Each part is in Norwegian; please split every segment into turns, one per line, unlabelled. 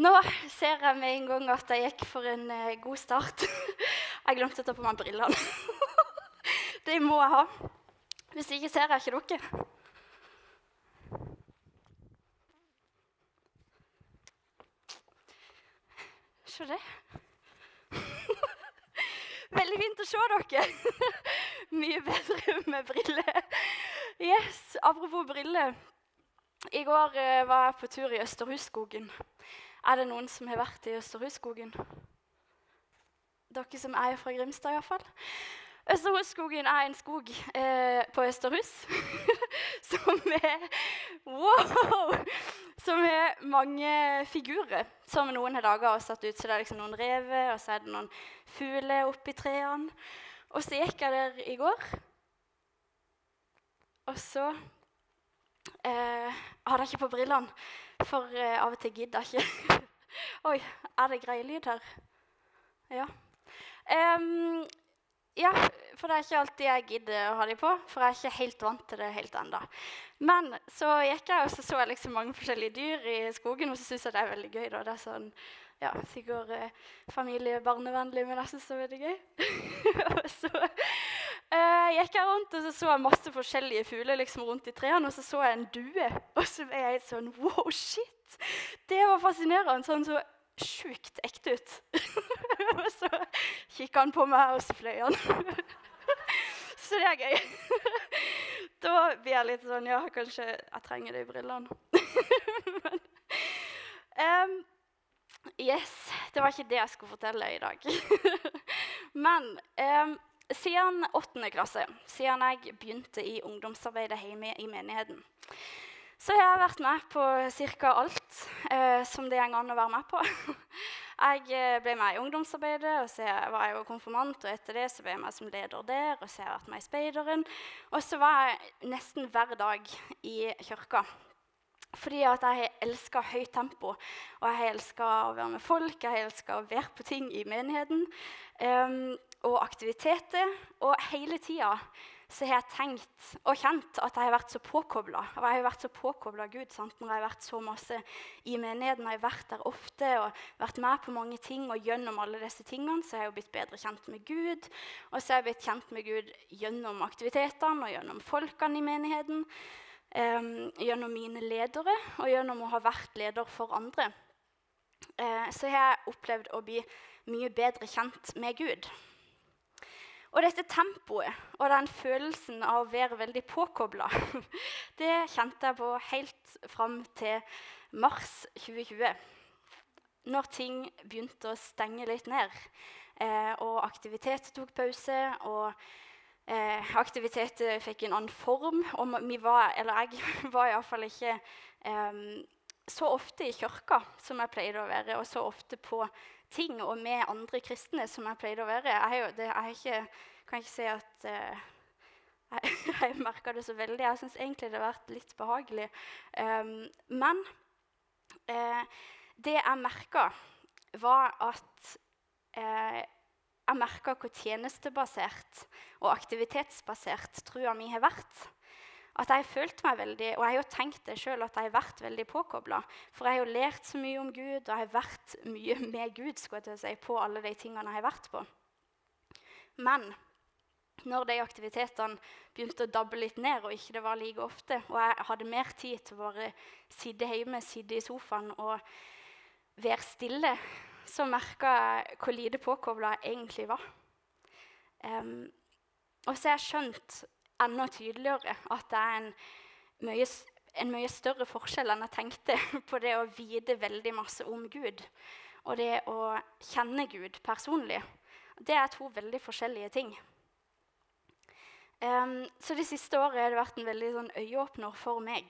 Nå ser jeg med en gang at jeg gikk for en eh, god start. jeg glemte å ta på meg brillene. det må jeg ha. Hvis ikke ser jeg ikke dere. Se det. Veldig fint å se dere. Mye bedre med briller. Yes, Apropos briller. I går eh, var jeg på tur i Østerhusskogen. Er det noen som har vært i Østerhusskogen? Dere som er fra Grimstad, iallfall. Østerhusskogen er en skog eh, på Østerhus som er Wow! Som har mange figurer som noen har laga og satt ut. Så det er liksom noen rever, og så er det noen fugler oppi trærne. Og så gikk jeg der i går, og så eh, hadde jeg ikke på brillene. For eh, av og til gidder jeg ikke. Oi, er det grei lyd her? Ja. Um, ja, for det er ikke alltid jeg gidder å ha de på. For jeg er ikke helt vant til det helt ennå. Men så gikk jeg og så, så jeg liksom mange forskjellige dyr i skogen, og så syns jeg det er veldig gøy. da. Det er sånn, ja, Sikkert eh, familie-barnevennlig, men jeg syns det er veldig gøy. og så eh, gikk jeg rundt og så, så jeg masse forskjellige fugler liksom rundt i trærne, og så så jeg en due. Og så ble jeg sånn Wow, shit! Det var fascinerende. sånn så sjukt ekte ut. og så kikka han på meg, og så fløy han. så det er gøy. da blir jeg litt sånn Ja, kanskje jeg trenger de brillene. Men, um, yes, det var ikke det jeg skulle fortelle i dag. Men um, siden åttende klasse, siden jeg begynte i ungdomsarbeidet hjemme i menigheten, så jeg har vært med på ca. alt eh, som det går an å være med på. Jeg eh, ble med i ungdomsarbeidet, og så var jeg jo konfirmant. Og etter det så ble jeg med som leder der, og så har jeg vært med i Speideren. Og så var jeg nesten hver dag i kirka. Fordi at jeg elska høyt tempo, og jeg elska å være med folk. Jeg elska å være på ting i menigheten, um, og aktiviteter. Og hele tida har jeg tenkt og kjent at jeg har vært så påkobla. Og jeg har vært så påkobla Gud sant? når jeg har vært så masse i menigheten. Jeg har vært der ofte og vært med på mange ting. Og gjennom alle disse tingene så har jeg jo blitt bedre kjent med Gud. Og så har jeg blitt kjent med Gud gjennom aktivitetene og gjennom folkene i menigheten. Um, gjennom mine ledere og gjennom å ha vært leder for andre. Uh, så har jeg opplevd å bli mye bedre kjent med Gud. Og dette tempoet og den følelsen av å være veldig påkobla, det kjente jeg på helt fram til mars 2020. Når ting begynte å stenge litt ned, eh, og aktivitet tok pause. og eh, Aktivitet fikk en annen form. Og vi var, eller jeg var iallfall ikke eh, så ofte i kirka som jeg pleide å være, og så ofte på ting og med andre kristne som jeg pleide å være. Jeg, jo, det, jeg ikke, kan ikke si at uh, jeg, jeg merka det så veldig. Jeg syns egentlig det har vært litt behagelig. Um, men uh, det jeg merka, var at uh, jeg merka hvor tjenestebasert og aktivitetsbasert trua mi har vært at jeg har følt meg veldig Og jeg har jo tenkt det sjøl at jeg har vært veldig påkobla. For jeg har jo lært så mye om Gud, og jeg har vært mye med Gud skulle jeg til å si, på alle de tingene jeg har vært på. Men når de aktivitetene begynte å dabbe litt ned, og ikke det var like ofte, og jeg hadde mer tid til å bare sitte hjemme, sitte i sofaen og være stille, så merka jeg hvor lite påkobla jeg egentlig var. Um, og så har jeg skjønt enda tydeligere at det er en mye, en mye større forskjell enn jeg tenkte på det å vite veldig masse om Gud og det å kjenne Gud personlig. Det er to veldig forskjellige ting. Um, så Det siste året har det vært en veldig sånn øyeåpner for meg.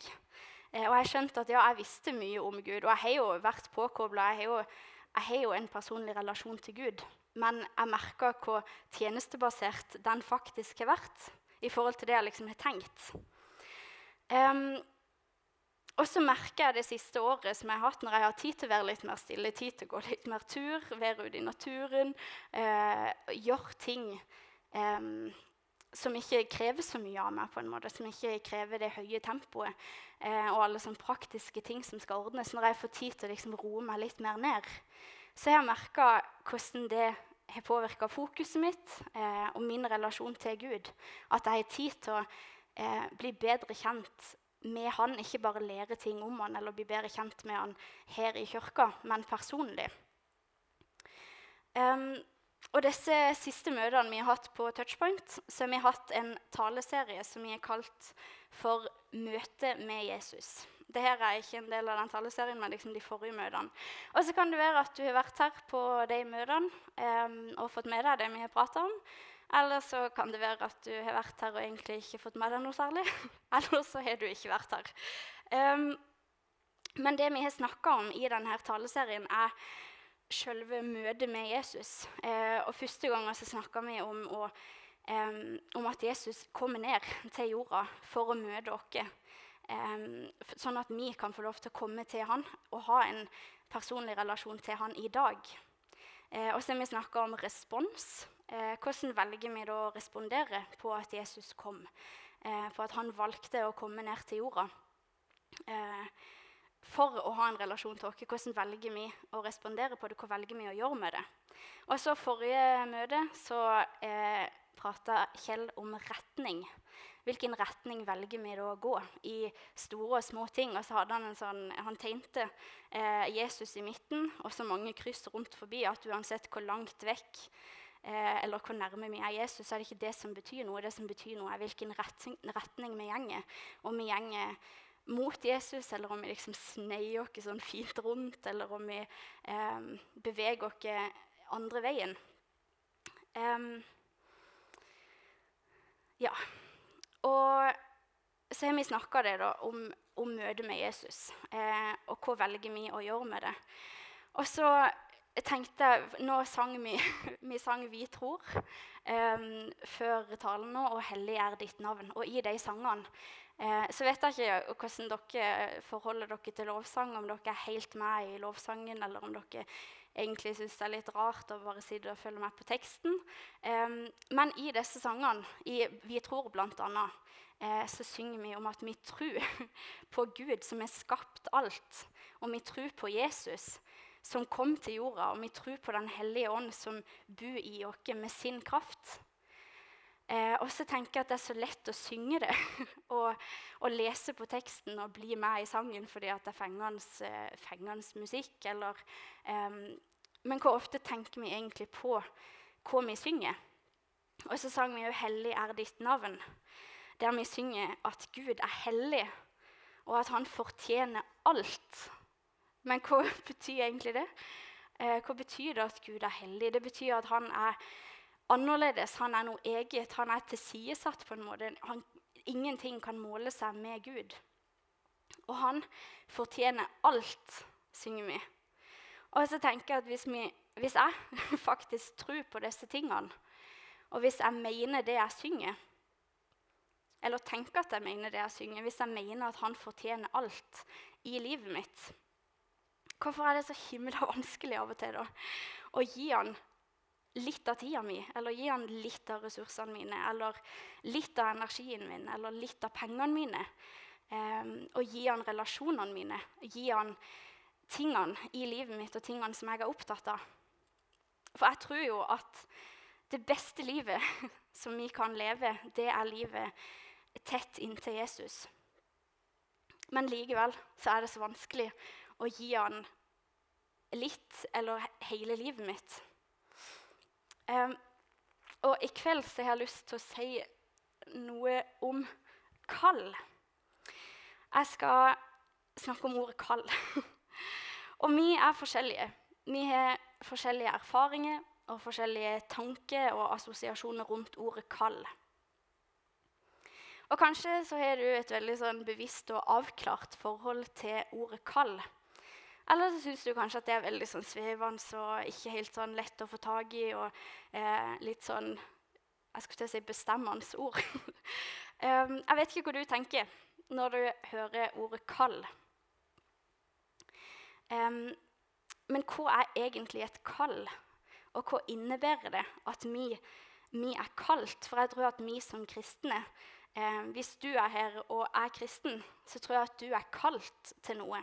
Uh, og Jeg skjønte at ja, jeg visste mye om Gud, og jeg har jo vært påkobla. Jeg, jeg, har jo en personlig relasjon til Gud. Men jeg merka hvor tjenestebasert den faktisk har vært i forhold til det jeg liksom har tenkt. Um, og så merker jeg det siste året som jeg har hatt når jeg har tid til å være litt mer stille, tid til å gå litt mer tur, være ute i naturen, eh, gjøre ting eh, som ikke krever så mye av meg, på en måte, som ikke krever det høye tempoet eh, og alle sånne praktiske ting som skal ordnes. Når jeg får tid til å liksom roe meg litt mer ned, så jeg har merka hvordan det har påvirka fokuset mitt eh, og min relasjon til Gud. At jeg har tid til å eh, bli bedre kjent med han, ikke bare lære ting om han eller bli bedre kjent med han her i kirka, men personlig. Um, og disse siste møtene vi har hatt på Touchpoint, så har vi hatt en taleserie som vi har kalt for 'Møte med Jesus'. Dette er ikke en del av den taleserien, men liksom de forrige møtene. Og så kan det være at du har vært her på de møtene eh, og fått med deg det vi har prata om. Eller så kan det være at du har vært her og egentlig ikke fått med deg noe særlig. Eller så har du ikke vært her. Um, men det vi har snakka om i denne taleserien, er selve møtet med Jesus. Eh, og Første gang snakka vi om, å, eh, om, at Jesus kommer ned til jorda for å møte oss. Eh, sånn at vi kan få lov til å komme til han og ha en personlig relasjon til han i dag. Eh, og så har vi snakka om respons. Eh, hvordan velger vi da å respondere på at Jesus kom? Eh, på at han valgte å komme ned til jorda? Eh, for å ha en relasjon til oss. Hvordan velger vi å respondere på det? Hva velger vi å gjøre med det? Og så Forrige møte så eh, prata Kjell om retning. Hvilken retning velger vi da å gå i store og små ting? Og så hadde Han en sånn, han tegnte eh, Jesus i midten og så mange kryss rundt forbi at uansett hvor langt vekk eh, eller hvor nærme vi er Jesus, så er det ikke det som betyr noe. Det som betyr noe, er hvilken retning, retning vi gjenger. Om vi gjenger mot Jesus, eller om vi liksom sneier oss sånn fint rundt, eller om vi eh, beveger oss andre veien. Um, ja. Og så har vi snakka om, om møtet med Jesus, eh, og hva velger vi å gjøre med det. Og så tenkte jeg Nå sang vi, vi sang 'Vi tror' eh, før talen nå, og 'Hellig er ditt navn'. Og i de sangene Eh, så vet jeg ikke hvordan dere forholder dere til lovsang, om dere er helt med i lovsangen, eller om dere egentlig syns det er litt rart å bare sitte og følge med på teksten. Um, men i disse sangene, i 'Vi tror' bl.a., eh, så synger vi om at vi tror på Gud som har skapt alt, og vi tror på Jesus som kom til jorda, og vi tror på Den hellige ånd som bor i oss med sin kraft. Eh, og så tenker jeg at det er så lett å synge det og, og, lese på teksten og bli med i sangen fordi at det er fengende, eh, musikk. Eller, eh, men hvor ofte tenker vi egentlig på hva vi synger? Og så sang vi jo 'Hellig er ditt navn', der vi synger at Gud er hellig, og at han fortjener alt. Men hva betyr egentlig det? Eh, hva betyr det at Gud er hellig? Det betyr at han er annerledes. Han er noe eget. Han er tilsidesatt på en måte. Han, ingenting kan måle seg med Gud. Og han fortjener alt, synger vi. Og så tenker jeg at hvis, vi, hvis jeg faktisk tror på disse tingene, og hvis jeg mener det jeg synger, eller tenker at jeg mener det jeg synger, hvis jeg mener at han fortjener alt i livet mitt, hvorfor er det så himla vanskelig av og til da, å gi han litt av tida mi, eller gi han litt av ressursene mine, eller litt av energien min, eller litt av pengene mine. Um, og gi han relasjonene mine, gi han tingene i livet mitt og tingene som jeg er opptatt av. For jeg tror jo at det beste livet som vi kan leve, det er livet tett inntil Jesus. Men likevel så er det så vanskelig å gi han litt eller hele livet mitt. Um, og i kveld så har jeg lyst til å si noe om kall. Jeg skal snakke om ordet kall. og vi er forskjellige. Vi har forskjellige erfaringer og forskjellige tanker og assosiasjoner rundt ordet kall. Og kanskje så har du et veldig sånn bevisst og avklart forhold til ordet kall. Eller så syns du kanskje at det er veldig sånn svevende og ikke helt sånn lett å få tak i. Og eh, litt sånn jeg skulle til å si bestemmende ord. um, jeg vet ikke hva du tenker når du hører ordet 'kall'. Um, men hva er egentlig et kall? Og hva innebærer det at vi vi er kalt. For jeg tror at vi som kristne eh, Hvis du er her og er kristen, så tror jeg at du er kalt til noe.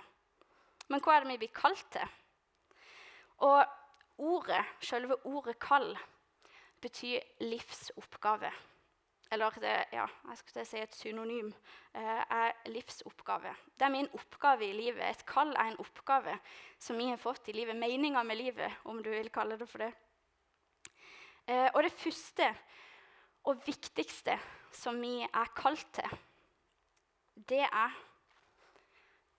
Men hva er det vi blir kalt til? Og ordet, selve ordet 'kall', betyr livsoppgave. Eller det, ja, jeg skulle si et synonym eh, er livsoppgave. Det er min oppgave i livet. Et kall er en oppgave som vi har fått i livet. Meninga med livet, om du vil kalle det for det. Eh, og det første og viktigste som vi er kalt til, det er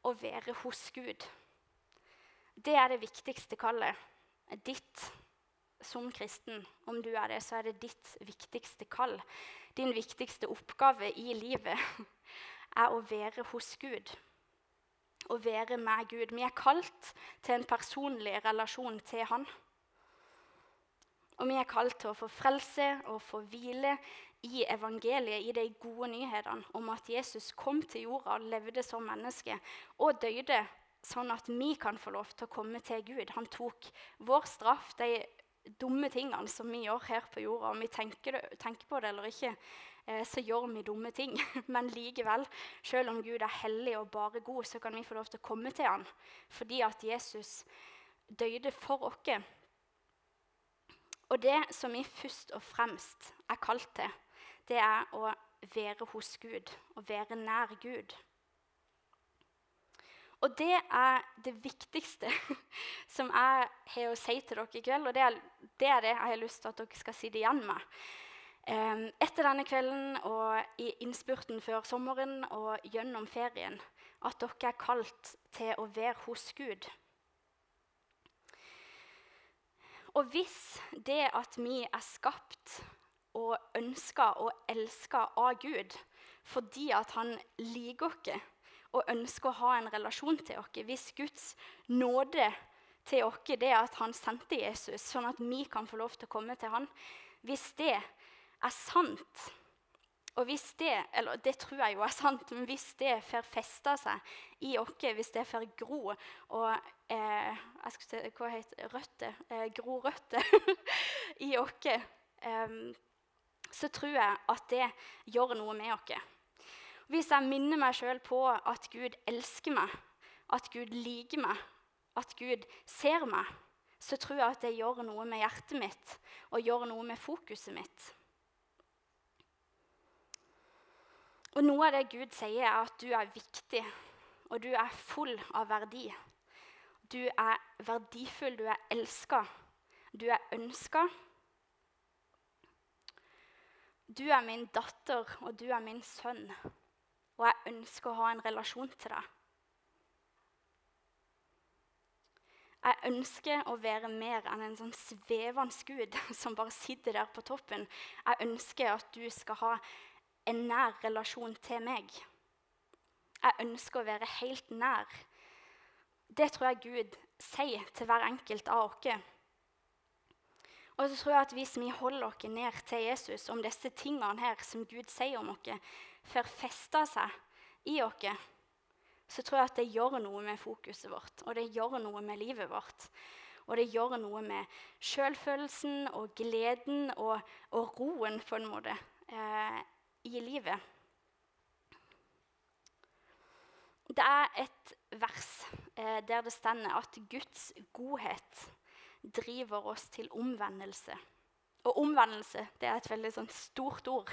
å være hos Gud. Det er det viktigste kallet. Ditt som kristen. Om du er det, så er det ditt viktigste kall. Din viktigste oppgave i livet er å være hos Gud. Å være med Gud. Vi er kalt til en personlig relasjon til Han. Og vi er kalt til å få frelse og få hvile i evangeliet, i de gode nyhetene om at Jesus kom til jorda og levde som menneske og døde sånn at vi kan få lov til å komme til Gud. Han tok vår straff, de dumme tingene som vi gjør her på jorda. Om vi tenker, det, tenker på det eller ikke, eh, så gjør vi dumme ting. Men likevel, selv om Gud er hellig og bare god, så kan vi få lov til å komme til Han. fordi at Jesus døde for oss. Og det som vi først og fremst er kalt til, det er å være hos Gud, å være nær Gud. Og det er det viktigste som jeg har å si til dere i kveld. Og det er, det er, det jeg har lyst til at dere skal sitte igjen med. Um, etter denne kvelden og i innspurten før sommeren og gjennom ferien at dere er kalt til å være hos Gud. Og hvis det at vi er skapt og ønska og elska av Gud fordi at han liker oss og ønsker å ha en relasjon til oss. Hvis Guds nåde til oss det er at han sendte Jesus, sånn at vi kan få lov til å komme til han, hvis det er sant og hvis det eller det tror jeg jo er sant, men hvis det får festa seg i oss, hvis det får gro og eh, jeg skal si, Hva heter røtter? Eh, gro røtter i oss, eh, så tror jeg at det gjør noe med oss. Hvis jeg minner meg sjøl på at Gud elsker meg, at Gud liker meg, at Gud ser meg, så tror jeg at det gjør noe med hjertet mitt og gjør noe med fokuset mitt. Og Noe av det Gud sier, er at du er viktig, og du er full av verdi. Du er verdifull, du er elska, du er ønska. Du er min datter, og du er min sønn og jeg ønsker å ha en relasjon til deg. Jeg ønsker å være mer enn en sånn svevende gud som bare sitter der på toppen. Jeg ønsker at du skal ha en nær relasjon til meg. Jeg ønsker å være helt nær. Det tror jeg Gud sier til hver enkelt av oss. Og så tror jeg at Hvis vi holder oss ned til Jesus om disse tingene her som Gud sier om oss, får festa seg i oss, så tror jeg at det gjør noe med fokuset vårt, og det gjør noe med livet vårt. Og det gjør noe med sjølfølelsen og gleden og, og, roen, på en måte, eh, i livet. Det er et vers eh, der det stender at Guds godhet driver oss til omvendelse. Og omvendelse det er et veldig sånn stort ord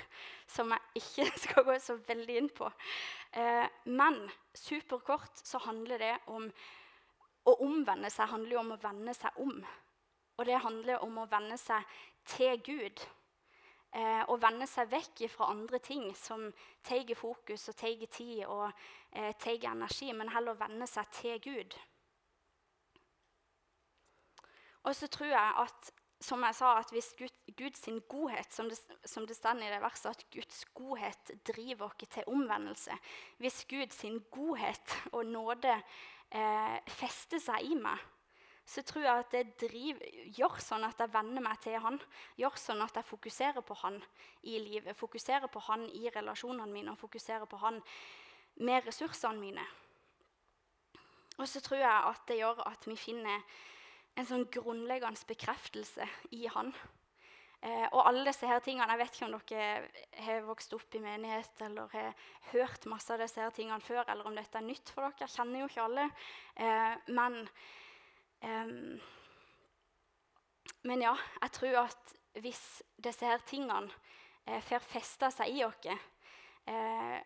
som jeg ikke skal gå så veldig inn på. Eh, men superkort så handler det om Å omvende seg handler jo om å vende seg om. Og det handler om å vende seg til Gud. Eh, å vende seg vekk fra andre ting som tar fokus og tar tid og eh, tar energi, men heller vende seg til Gud. Og så tror jeg at som jeg sa, at hvis Gud, Guds godhet, som det, som det står i det verset, at Guds godhet driver oss til omvendelse Hvis Guds godhet og nåde eh, fester seg i meg, så tror jeg at det driv, gjør sånn at jeg venner meg til han. Gjør sånn at jeg fokuserer på han i livet, fokuserer på han i relasjonene mine og fokuserer på han med ressursene mine. Og så tror jeg at det gjør at vi finner en sånn grunnleggende bekreftelse i han. Eh, og alle disse her tingene, Jeg vet ikke om dere har vokst opp i menighet eller har hørt masse av disse her tingene før, eller om dette er nytt for dere. Jeg kjenner jo ikke alle. Eh, men, eh, men ja, jeg tror at hvis disse her tingene eh, får festa seg i oss eh,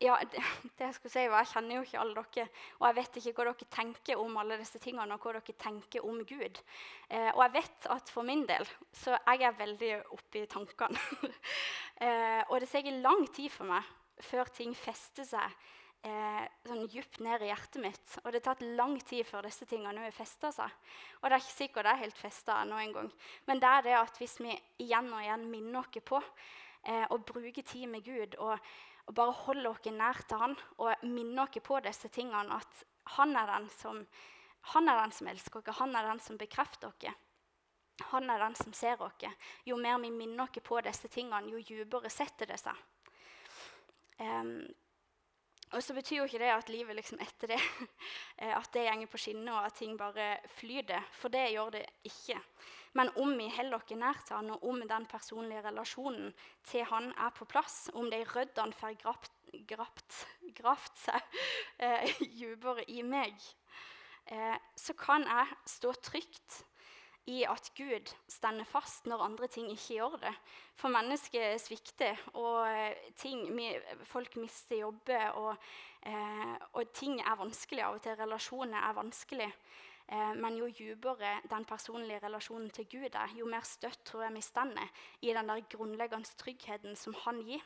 ja, det, det, jeg skulle si var, Jeg kjenner jo ikke alle dere, og jeg vet ikke hva dere tenker om alle disse tingene, og hva dere tenker om Gud. Eh, og jeg vet at for min del så jeg er veldig oppe i tankene. eh, og det tar lang tid for meg før ting fester seg eh, sånn djupt ned i hjertet mitt. Og det har tatt lang tid før disse tingene har festa seg. Og det er ikke sikkert det er helt festa ennå engang. Men det er det at hvis vi igjen og igjen minner oss på eh, å bruke tid med Gud og, og bare holde oss nær til Han og minne oss på disse tingene, at han er den som, han er den som elsker oss, han er den som bekrefter oss. Han er den som ser oss. Jo mer vi minner oss på disse tingene, jo dypere setter det seg. Um, og så betyr jo ikke det at livet liksom etter det eh, at det går på skinner, og at ting bare flyter. For det gjør det ikke. Men om vi holder oss nær til han, og om den personlige relasjonen til han er på plass, om de røddene får grapt, grapt, grapt seg eh, dypere i meg, eh, så kan jeg stå trygt i at Gud stender fast når andre ting ikke gjør det. For mennesket svikter, og eh, ting, folk mister jobber, og, eh, og, ting er vanskelig av og til. Relasjoner er vanskelig. Eh, men jo dypere den personlige relasjonen til Gud er, jo mer støtt tror jeg vi stender i den der grunnleggende tryggheten som han gir.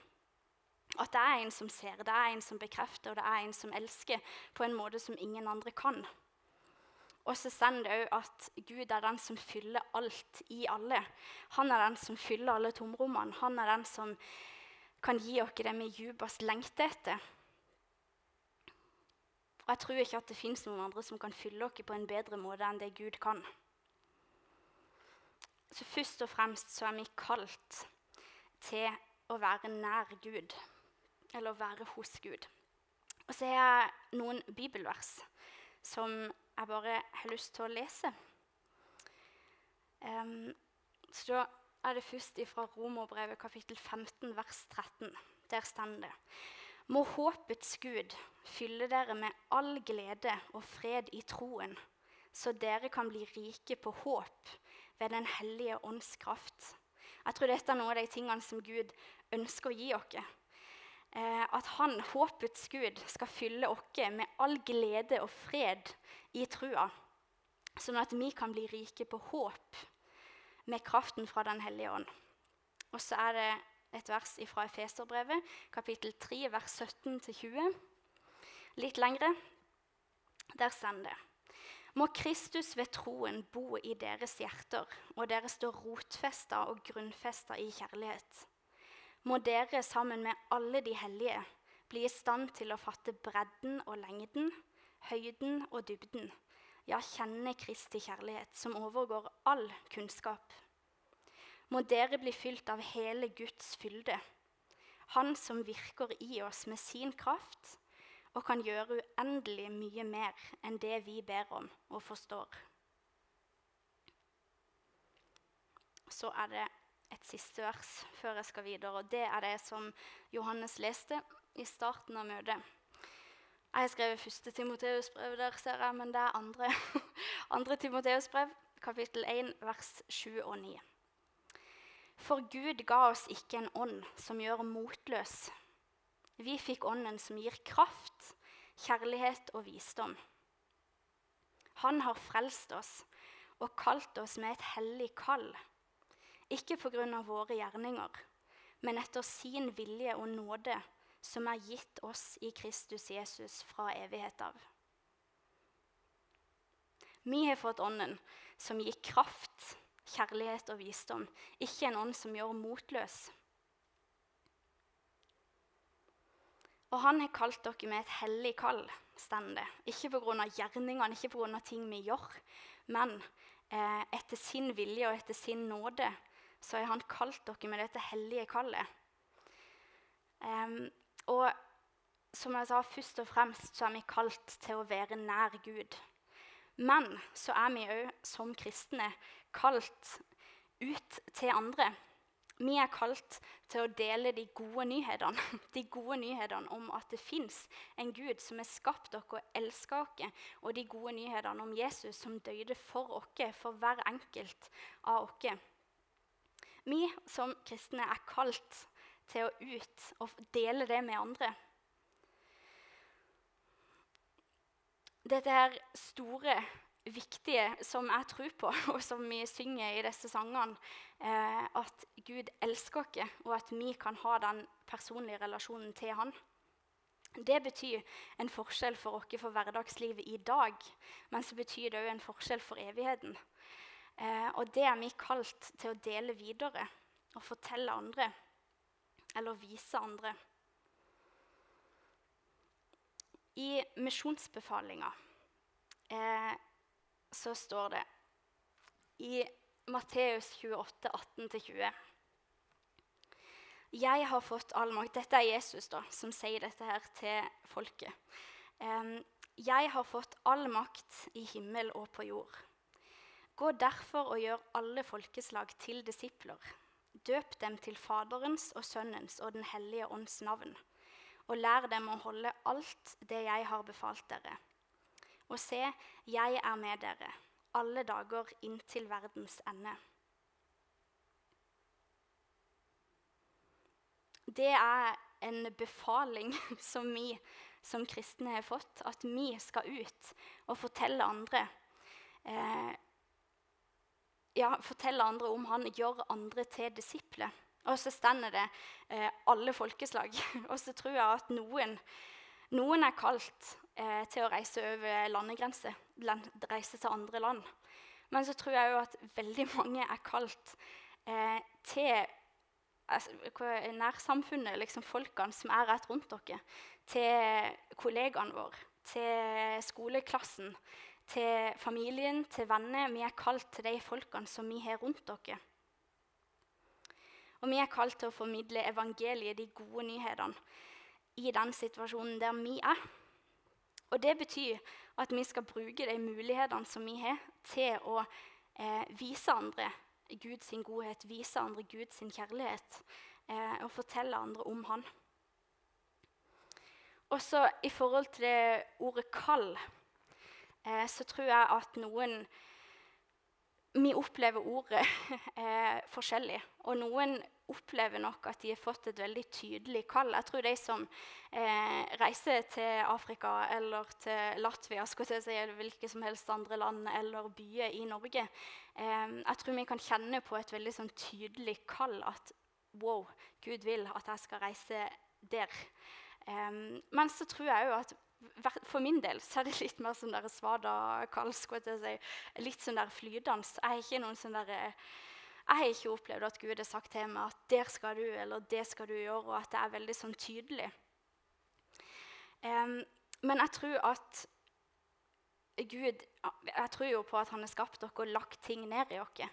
At det er en som ser, det er en som bekrefter, og det er en som elsker på en måte som ingen andre kan. Og så står det òg at Gud er den som fyller alt i alle. Han er den som fyller alle tomrommene. Han er den som kan gi oss det vi dypest lengter etter. Og jeg tror ikke at det fins noen andre som kan fylle oss på en bedre måte enn det Gud kan. Så først og fremst så er vi kalt til å være nær Gud, eller å være hos Gud. Og så har jeg noen bibelvers som jeg bare har lyst til å lese. Um, så da er det først fra Romerbrevet kapittel 15 vers 13. Der står det Må håpets Gud fylle dere med all glede og fred i troen, så dere kan bli rike på håp ved Den hellige ånds kraft. Jeg tror dette er noe av de tingene som Gud ønsker å gi oss. Eh, at Han, håpets Gud, skal fylle oss med all glede og fred i trua, sånn at vi kan bli rike på håp med kraften fra Den hellige ånd. Og så er det et vers fra Efeserbrevet, kapittel 3, vers 17-20. Litt lengre. Der står det Må Kristus ved troen bo i deres hjerter, og dere står rotfesta og grunnfesta i kjærlighet. Må dere sammen med alle de hellige bli i stand til å fatte bredden og lengden, høyden og dybden, ja, kjenne Kristi kjærlighet, som overgår all kunnskap. Må dere bli fylt av hele Guds fylde, Han som virker i oss med sin kraft og kan gjøre uendelig mye mer enn det vi ber om og forstår. Så er det et siste vers før jeg skal videre, og det er det som Johannes leste i starten av møtet. Jeg har skrevet første Timoteus-brev der, ser jeg, men det er andre, andre Timoteus-brev, kapittel 1, vers 7 og 9. For Gud ga oss ikke en ånd som gjør motløs. Vi fikk ånden som gir kraft, kjærlighet og visdom. Han har frelst oss og kalt oss med et hellig kall. Ikke pga. våre gjerninger, men etter sin vilje og nåde som er gitt oss i Kristus Jesus fra evighet av. Vi har fått Ånden som gir kraft, kjærlighet og visdom, ikke en ånd som gjør motløs. Og han har kalt dere med et hellig kall, står det. Ikke pga. gjerningene, ikke pga. ting vi gjør, men eh, etter sin vilje og etter sin nåde så har han kalt dere med dette hellige kallet. Um, og som jeg sa, først og fremst så er vi kalt til å være nær Gud. Men så er vi òg som kristne kalt ut til andre. Vi er kalt til å dele de gode nyhetene, de gode nyhetene om at det fins en Gud som har skapt dere og elsker dere, og de gode nyhetene om Jesus som døde for oss, for hver enkelt av oss. Vi som kristne er kalt til å ut og dele det med andre. Dette er store viktige som jeg tror på, og som vi synger i disse sangene, eh, at Gud elsker oss, og at vi kan ha den personlige relasjonen til Han. Det betyr en forskjell for oss for hverdagslivet i dag, men så betyr det òg en forskjell for evigheten. Eh, og det er vi kalt til å dele videre og fortelle andre, eller vise andre. I misjonsbefalinga eh, så står det i Matteus 28, 18-20 Jeg har fått all makt Dette er Jesus da, som sier dette her til folket. Um, jeg har fått all makt i himmel og på jord. Gå derfor og gjør alle folkeslag til disipler. Døp dem til Faderens og Sønnens og Den hellige ånds navn. Og lær dem å holde alt det jeg har befalt dere. Og se, jeg er med dere alle dager inntil verdens ende. Det er en befaling som vi som kristne har fått, at vi skal ut og fortelle andre eh, ja, fortelle andre om han, gjør andre til disipler. Og så stender det eh, alle folkeslag. Og så tror jeg at noen, noen er kalt eh, til å reise over landegrenser, reise til andre land. Men så tror jeg òg at veldig mange er kalt eh, til altså, nærsamfunnet, liksom folkene som er rett rundt dere. Til kollegaene våre, til skoleklassen, til familien, til venner. Vi er kalt til de folkene som vi har rundt dere. Og vi er kalt til å formidle evangeliet, de gode nyhetene, i den situasjonen der vi er. Og Det betyr at vi skal bruke de mulighetene som vi har, til å eh, vise andre Guds godhet, vise andre Guds kjærlighet eh, og fortelle andre om Han. Også i forhold til det ordet 'kall' eh, så tror jeg at noen Vi opplever ordet eh, forskjellig. Og noen opplever nok at de har fått et veldig tydelig kall. Jeg tror de som eh, reiser til Afrika eller til Latvia skulle jeg si, eller hvilke som helst andre land eller byer i Norge eh, Jeg tror vi kan kjenne på et veldig sånn, tydelig kall at wow, Gud vil at jeg skal reise der. Eh, men så tror jeg òg at for min del så er det litt mer sånn svada kalsk. Si. Litt sånn der flydans. Jeg har ikke noen sånn der, eh, jeg har ikke opplevd at Gud har sagt til meg at 'der skal du', eller 'det skal du gjøre', og at det er veldig sånn tydelig. Um, men jeg tror at Gud Jeg tror jo på at han har skapt dere og lagt ting ned i oss.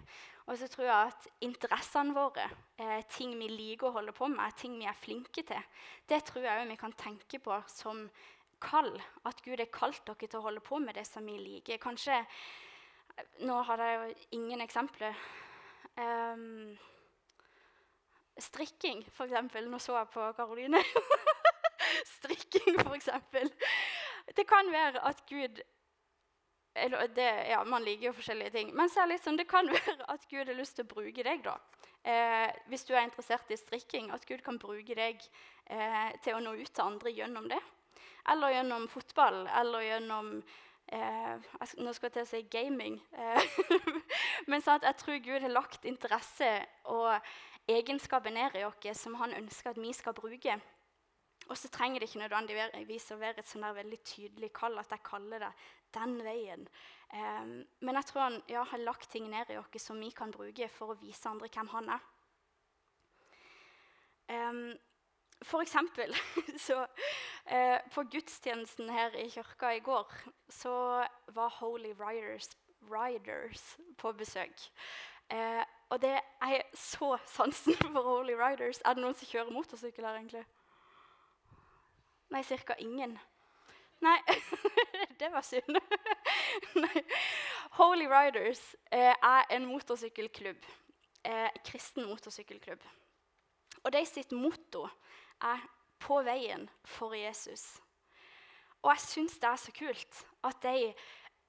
Og så tror jeg at interessene våre, eh, ting vi liker å holde på med, ting vi er flinke til, det tror jeg òg vi kan tenke på som kall. At Gud har kalt dere til å holde på med det som vi liker. Kanskje Nå har jeg jo ingen eksempler Um, strikking, f.eks. Nå så jeg på Karoline. strikking, f.eks. Det kan være at Gud eller det, ja, Man liker jo forskjellige ting. Men så er det, liksom, det kan være at Gud har lyst til å bruke deg. da. Eh, hvis du er interessert i strikking, at Gud kan bruke deg eh, til å nå ut til andre gjennom det. Eller gjennom fotball, eller gjennom eh, Nå skal jeg til å si gaming. Eh, men så at jeg tror Gud har lagt interesse og egenskaper ned i oss som han ønsker at vi skal bruke. Og så trenger det ikke nødvendigvis å være et sånn veldig tydelig kall at jeg kaller det den veien. Um, men jeg tror han ja, har lagt ting ned i oss som vi kan bruke for å vise andre hvem han er. Um, for eksempel så eh, På gudstjenesten her i kirka i går så var Holy Riders, Riders på besøk. Eh, og det er så sansen for Holy Riders. Er det noen som kjører motorsykkel her, egentlig? Nei, ca. ingen. Nei, det var synd. Nei. Holy Riders eh, er en motorsykkelklubb eh, kristen motorsykkelklubb. Og de sitt motto er 'På veien for Jesus'. Og jeg syns det er så kult at de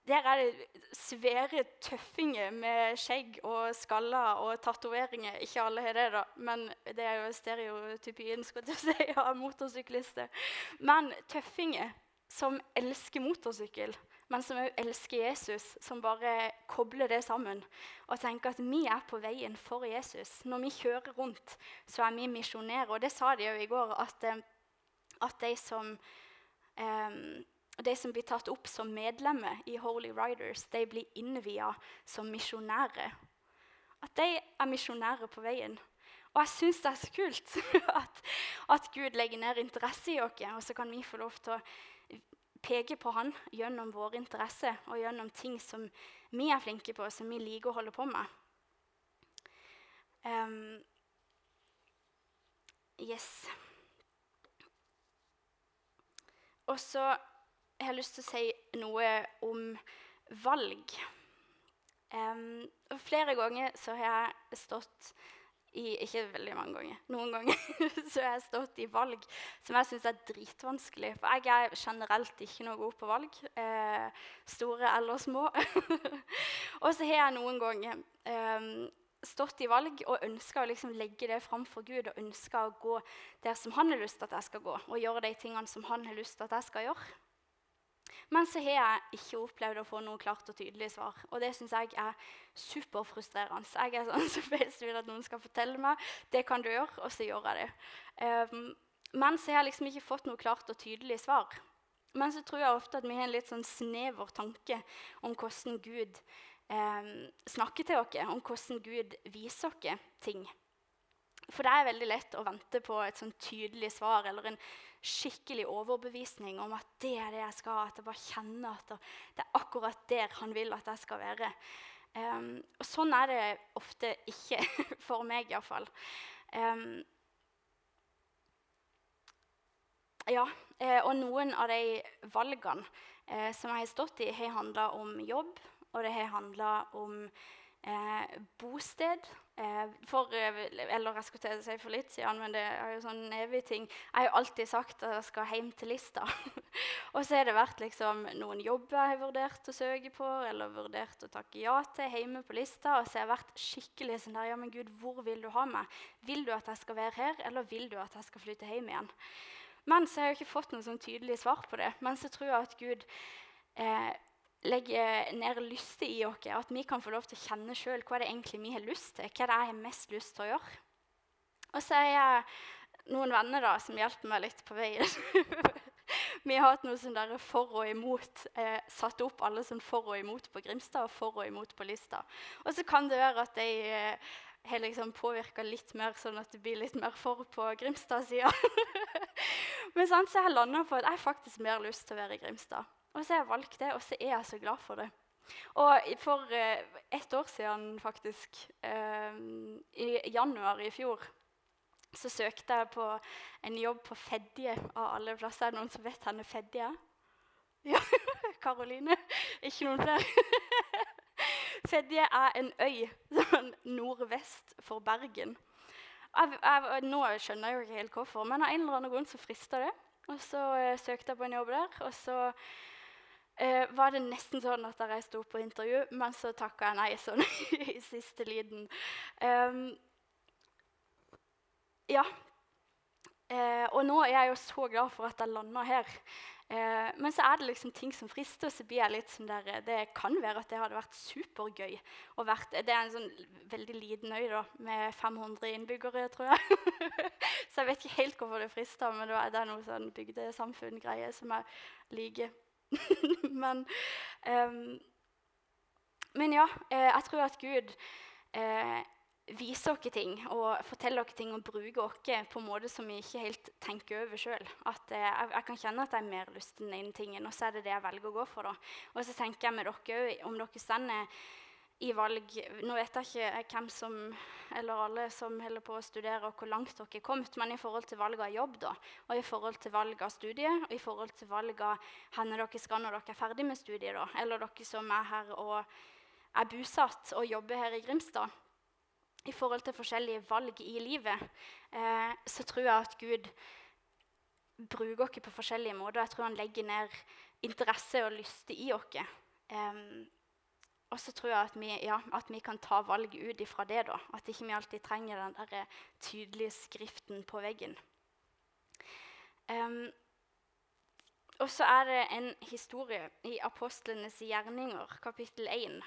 der er det svære tøffinger med skjegg og skaller og tatoveringer. Ikke alle har det, da, men det er jo stereotypien skal jeg si, av motorsyklister. Men tøffinger som elsker motorsykkel, men som òg elsker Jesus, som bare kobler det sammen og tenker at vi er på veien for Jesus. Når vi kjører rundt, så er vi misjonærer. Og det sa de jo i går, at, eh, at de som um, de som blir tatt opp som medlemmer i Holy Riders, de blir innvia som misjonærer. At de er misjonærer på veien. Og jeg syns det er så kult at, at, Gud legger ned interesse i oss, og så kan vi få lov til å peke på Han gjennom vår interesse og gjennom ting som vi er flinke på, som vi liker å holde på med. Um, yes. Og så har jeg lyst til å si noe om valg. Um, flere ganger har jeg stått i Ikke veldig mange ganger. Noen ganger så har jeg stått i valg som jeg syns er dritvanskelig. For jeg er generelt ikke noe god på valg. Eh, store eller små. og så har jeg noen ganger eh, stått i valg og ønska å liksom legge det fram for Gud og ønska å gå der som han har lyst til at jeg skal gå, og gjøre de tingene som han har lyst til at jeg skal gjøre. Men så har jeg ikke opplevd å få noe klart og tydelig svar. Og det syns jeg er superfrustrerende. Jeg er sånn som helst vil at noen skal fortelle meg det kan du gjøre, og så gjør jeg det. Um, men så har jeg liksom ikke fått noe klart og tydelig svar. Men så tror jeg ofte at vi har en litt sånn snever tanke om hvordan Gud um, snakker til oss, om hvordan Gud viser oss ting. For det er veldig lett å vente på et sånn tydelig svar eller en skikkelig overbevisning om at det er det jeg skal. At jeg bare kjenner at det er akkurat der han vil at jeg skal være. Um, og sånn er det ofte ikke, for meg iallfall. Um, ja, eh, og noen av de valgene eh, som jeg har stått i, har handla om jobb, og det har handla om eh, bosted. Eh, for, eh, eller jeg skulle til å si for litt siden, men det er jo sånn evig ting. Jeg har jo alltid sagt at jeg skal hjem til Lista. og så har det vært liksom, noen jobber jeg har vurdert å søke på, eller vurdert å takke ja til hjemme på Lista. Og så har jeg vært skikkelig sånn der Ja, men Gud, hvor vil du ha meg? Vil du at jeg skal være her, eller vil du at jeg skal flytte hjem igjen? Men så har jeg jo ikke fått noe sånn tydelig svar på det. Men så tror jeg at Gud eh, legge ned lyster i oss, at vi kan få lov til å kjenne sjøl hva det egentlig vi har lyst til. Hva det er jeg har mest lyst til å gjøre. Og så er jeg noen venner da, som hjelper meg litt på veien. vi har hatt noe sånn der for og imot. Eh, satt opp alle sånn for og imot på Grimstad og for og imot på Lista. Og så kan det være at de eh, har liksom påvirka litt mer, sånn at det blir litt mer for på Grimstad-sida. Men sånn, så jeg landa på at jeg faktisk mer lyst til å være i Grimstad. Og så har jeg valgt det, og så er jeg så glad for det. Og for eh, ett år siden, faktisk, eh, i januar i fjor, så søkte jeg på en jobb på Fedje av alle plasser. Er det noen som vet hvor Fedje? Ja, Karoline? Ikke noen flere? Fedje er en øy sånn nordvest for Bergen. Jeg, jeg, nå skjønner jeg jo ikke helt hvorfor, men av en eller annen grunn så frista det. Og så eh, søkte jeg på en jobb der. og så eh, var det nesten sånn at jeg reiste opp på intervju, men så takka jeg nei sånn i siste liten. Um, ja. Eh, og nå er jeg jo så glad for at jeg landa her. Eh, men så er det liksom ting som frister. og så blir jeg litt sånn der, Det kan være at det hadde vært supergøy. Vært, det er en sånn veldig liten øy da, med 500 innbyggere, tror jeg. så jeg vet ikke helt hvorfor det frister, men det er noe sånn bygdesamfunn-greie som jeg liker. men, um, men, ja, eh, jeg tror at Gud eh, viser oss ting og forteller oss ting og bruker oss på en måte som vi ikke helt tenker over sjøl. Eh, jeg, jeg, kan kjenne at jeg har mer lyst til den ene tingen, og så er det det jeg velger å gå for. da. Og så tenker jeg med dere òg, om dere stender i valg Nå vet jeg ikke hvem som, eller alle som holder på å studere, og hvor langt dere er kommet, men i forhold til valg av jobb da, og i forhold til valg av studie, og i forhold til valg av hvor dere skal når dere er ferdig med studiet, da, eller dere som er her og er bosatt og jobber her i Grimstad, i forhold til forskjellige valg i livet, eh, så tror jeg at Gud bruker oss på forskjellige måter. Jeg tror han legger ned interesse og lyst i oss. Um, og så tror jeg at vi, ja, at vi, kan ta valg ut ifra det. da. At ikke vi alltid trenger den der tydelige skriften på veggen. Um, og så er det en historie i Apostlenes gjerninger, kapittel 1.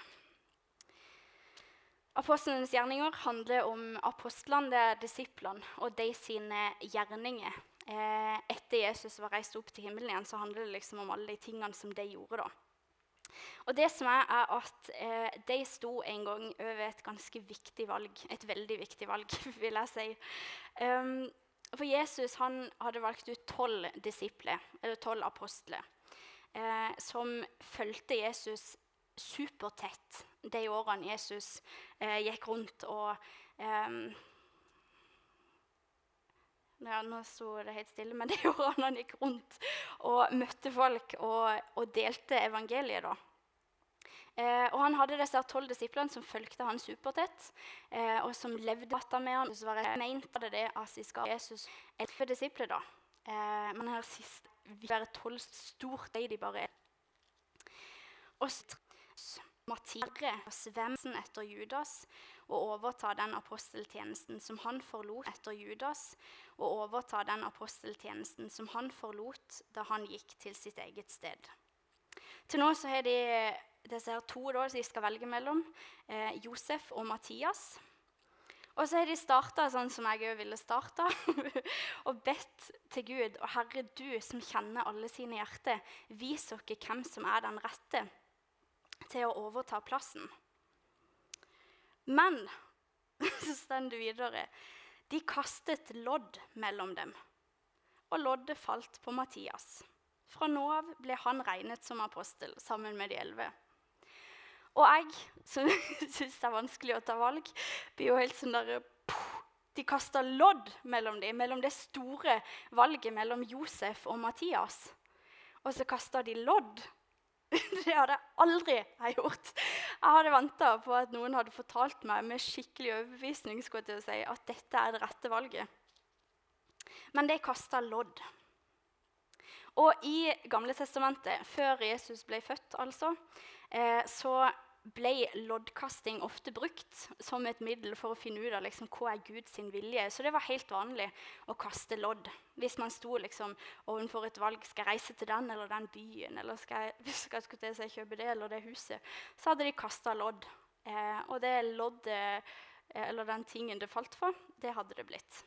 Apostlenes gjerninger handler om apostlene, det er disiplene, og de sine gjerninger. Eh, etter Jesus var reist opp til himmelen igjen, så handler det liksom om alle de tingene som de gjorde. da. Og det som er, er at eh, De sto en gang over et ganske viktig valg. Et veldig viktig valg, vil jeg si. Um, for Jesus han hadde valgt ut tolv disipler, eller tolv apostler, eh, som fulgte Jesus supertett de årene Jesus eh, gikk rundt og eh, ja, Nå sto det helt stille, men det gjorde han Han gikk rundt og møtte folk og, og delte evangeliet. da. Eh, og Han hadde disse tolv disiplene som fulgte han supertett, eh, og som levde med ham. Så var det mente det at de skal Jesus elleve disipler. da. Eh, men her sist vil være tolv stort, de de bare er. Og Mattias Svemsen etter Judas og overta den aposteltjenesten som han forlot etter Judas, og overta den aposteltjenesten som han forlot da han gikk til sitt eget sted. Til nå så har de disse to da, de skal velge mellom, eh, Josef og Mattias. Og så har de starta sånn som jeg òg ville starta, og bedt til Gud. Og Herre, du som kjenner alle sine hjerter, vis oss hvem som er den rette til å overta plassen. Men så står det videre de kastet lodd mellom dem, og loddet falt på Mattias. Fra nå av ble han regnet som apostel sammen med de elleve. Og jeg, som syns det er vanskelig å ta valg, blir jo helt sånn derre De kaster lodd mellom dem, mellom det store valget mellom Josef og Mattias. Og så kaster de lodd. Det hadde jeg aldri gjort. Jeg hadde venta på at noen hadde fortalt meg med skikkelig overbevisning si, at dette er det rette valget. Men det kasta lodd. Og i Gamle testamentet, før Jesus ble født, altså, eh, så ble loddkasting ofte brukt som et middel for å finne ut av liksom, hva er Guds vilje. Så det var helt vanlig å kaste lodd. Hvis man sto liksom, overfor et valg skal jeg reise til den eller den byen, eller skal jeg, skal jeg, jeg kjøpe det eller det huset, så hadde de kasta lodd. Eh, og det loddet, eh, eller den tingen det falt for, det hadde det blitt.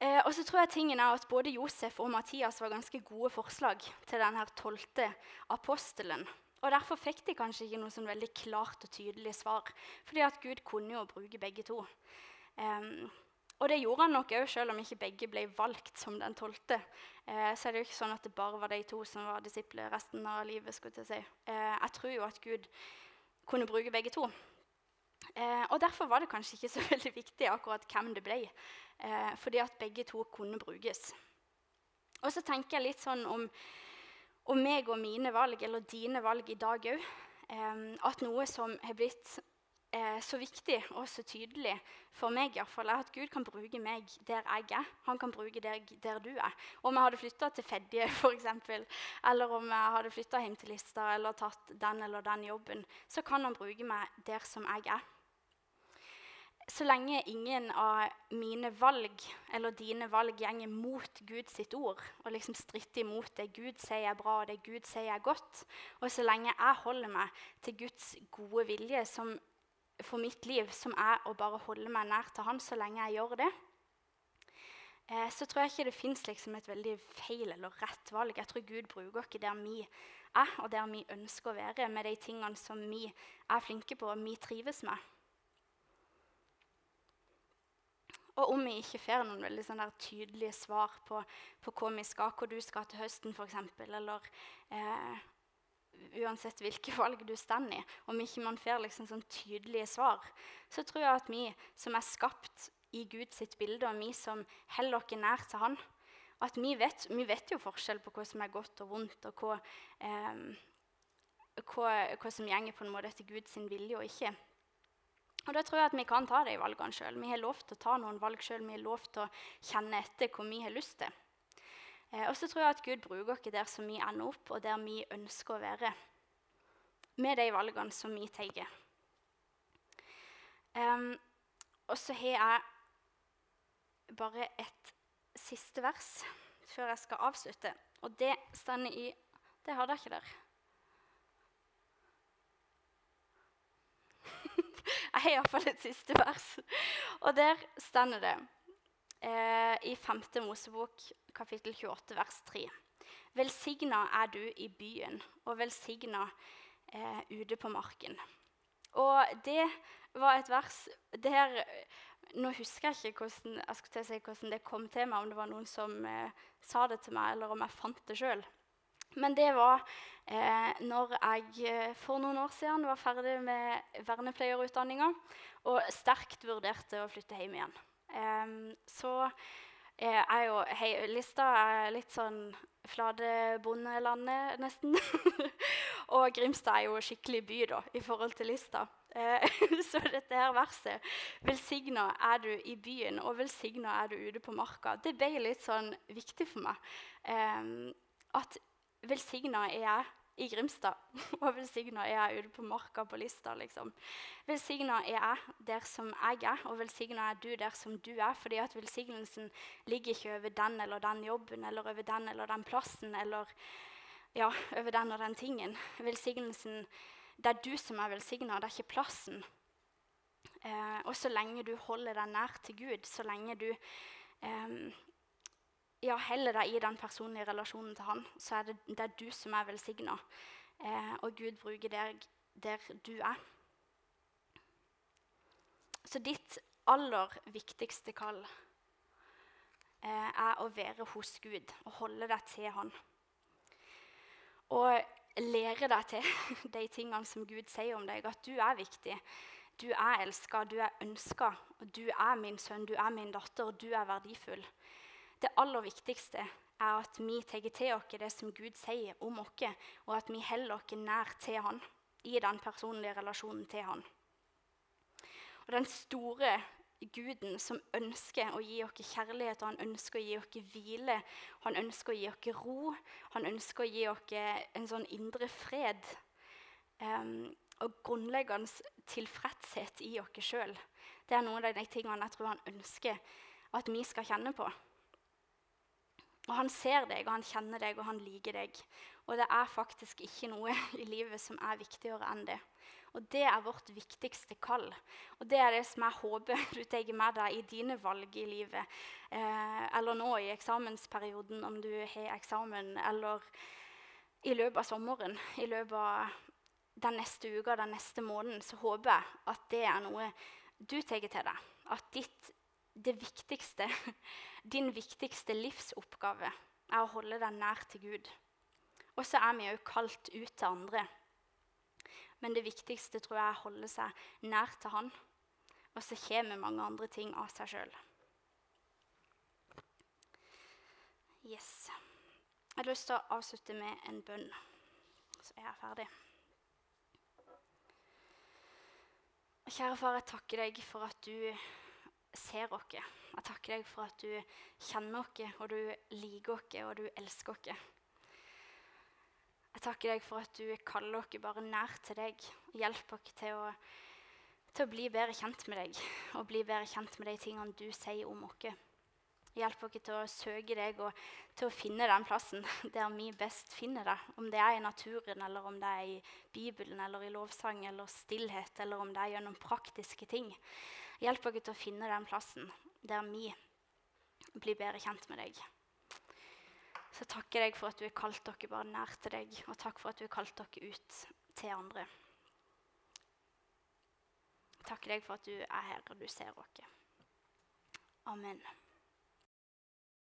Eh, og så tror jeg tingen er at Både Josef og Mathias var ganske gode forslag til denne tolvte apostelen. Og Derfor fikk de kanskje ikke noe sånn veldig klart og tydelig svar. fordi at Gud kunne jo bruke begge to. Um, og det gjorde han nok òg, selv om ikke begge ble valgt som den tolvte. Eh, så er det jo ikke sånn at det bare var de to som var disipler resten av livet. skulle Jeg si. Eh, jeg tror jo at Gud kunne bruke begge to. Eh, og Derfor var det kanskje ikke så veldig viktig akkurat hvem det ble. Eh, fordi at begge to kunne brukes. Og så tenker jeg litt sånn om og meg og mine valg, eller dine valg i dag òg, eh, at noe som har blitt eh, så viktig og så tydelig for meg, i fall, er at Gud kan bruke meg der jeg er. Han kan bruke deg der du er. Om jeg hadde flytta til Fedje, f.eks., eller om jeg hadde flytta hjem til Lista eller tatt den eller den jobben, så kan han bruke meg der som jeg er så lenge ingen av mine valg eller dine valg gjenger mot Guds ord og liksom stritter imot det Gud sier er bra og det Gud sier er godt, og så lenge jeg holder meg til Guds gode vilje som, for mitt liv, som er å bare holde meg nær til Han så lenge jeg gjør det, eh, så tror jeg ikke det fins liksom et veldig feil eller rett valg. Jeg tror Gud bruker ikke der vi er, og der vi ønsker å være, med de tingene som vi er flinke på og vi trives med. Og om vi ikke får noen veldig sånn tydelige svar på, på, hva vi skal, hvor du skal til høsten f.eks., eller eh, uansett hvilke valg du står i, om ikke man får liksom sånn tydelige svar, så tror jeg at vi som er skapt i Guds bilde, og vi som holder oss nær til Han, at vi vet, vi vet, jo forskjell på hva som er godt og vondt, og hva, eh, hva, hva som gjenger på en måte etter Guds vilje og ikke. Og da tror jeg at vi kan ta de valgene sjøl. Vi har lov til å ta noen valg sjøl. Vi har lov til å kjenne etter hvor vi har lyst til. Eh, og så tror jeg at Gud bruker oss der som vi ender opp, og der vi ønsker å være. Med de valgene som vi tar. Um, og så har jeg bare et siste vers før jeg skal avslutte. Og det står i Det har dere ikke der. Jeg har iallfall et siste vers. Og der stender det eh, i 5. Mosebok kapittel 28 vers 3. Velsigna er du i byen, og velsigna eh, ute på marken. Og det var et vers der Nå husker jeg ikke hvordan, jeg si hvordan, det kom til meg, om det var noen som eh, sa det til meg, eller om jeg fant det sjøl. Men det var eh, når jeg eh, for noen år siden var ferdig med vernepleierutdanninga og sterkt vurderte å flytte hjem igjen. Eh, så er jo hei, Lista er litt sånn Fladebondelandet, nesten. og Grimstad er jo skikkelig by da, i forhold til Lista. Eh, så dette her verset Velsigna er du i byen, og velsigna er du ute på marka. Det ble litt sånn viktig for meg. Eh, at Velsigna er jeg i Grimstad, og velsigna er jeg ute på marka på Lista. liksom. Velsigna er jeg der som jeg er, og velsigna er du der som du er. fordi at velsignelsen ligger ikke over den eller den jobben eller over den eller den plassen eller ja, over den og den tingen. Velsignelsen, Det er du som er velsigna, det er ikke plassen. Eh, og så lenge du holder deg nær til Gud, så lenge du eh, ja, heller deg i den personlige relasjonen til han, så er det, det er du som er velsigna. Eh, og Gud bruker deg der du er. Så ditt aller viktigste kall eh, er å være hos Gud og holde deg til Han. Og lære deg til de tingene som Gud sier om deg, at du er viktig. Du er elska, du er ønska, du er min sønn, du er min datter, og du er verdifull. Det aller viktigste er at vi tar til oss det som Gud sier om oss, og at vi holder oss nær til Han i den personlige relasjonen til Han. Og Den store Guden som ønsker å gi oss kjærlighet, og han ønsker å gi oss hvile, han ønsker å gi oss ro, han ønsker å gi oss en sånn indre fred um, og grunnleggende tilfredshet i oss sjøl. Det er noen av de tingene jeg tror han ønsker at vi skal kjenne på. Og han ser deg, og han kjenner deg, og han liker deg. Og det er faktisk ikke noe i livet som er viktigere enn det. Og det er vårt viktigste kall. Og det er det som jeg håper du tar med deg i dine valg i livet. Eh, eller nå i eksamensperioden, om du har eksamen, eller i løpet av sommeren. I løpet av den neste uka, den neste måneden, så håper jeg at det er noe du tar til deg. At ditt det viktigste, din viktigste livsoppgave er å holde deg nær til Gud. Og så er vi òg kalt ut til andre. Men det viktigste tror jeg er å holde seg nær til Han. Og så kommer mange andre ting av seg sjøl. Yes. Jeg har lyst til å avslutte med en bønn, så er jeg ferdig. Kjære far, jeg takker deg for at du ser oss. Jeg takker deg for at du kjenner oss, og du liker oss, og du elsker oss. Jeg takker deg for at du kaller oss bare nær til deg. Hjelp oss til til å bli bedre kjent med deg og bli bedre kjent med de tingene du sier om oss. Hjelp oss til å søke deg og til å finne den plassen der vi best finner deg. Om det er i naturen, eller om det er i Bibelen, eller i lovsang eller stillhet, eller om det er gjennom praktiske ting. Hjelp oss til å finne den plassen der vi blir bedre kjent med deg. Så takker jeg deg for at du har kalt dere bare nær til deg, og takk for at du har kalt dere ut til andre. Takker deg for at du er her og du ser oss. Amen.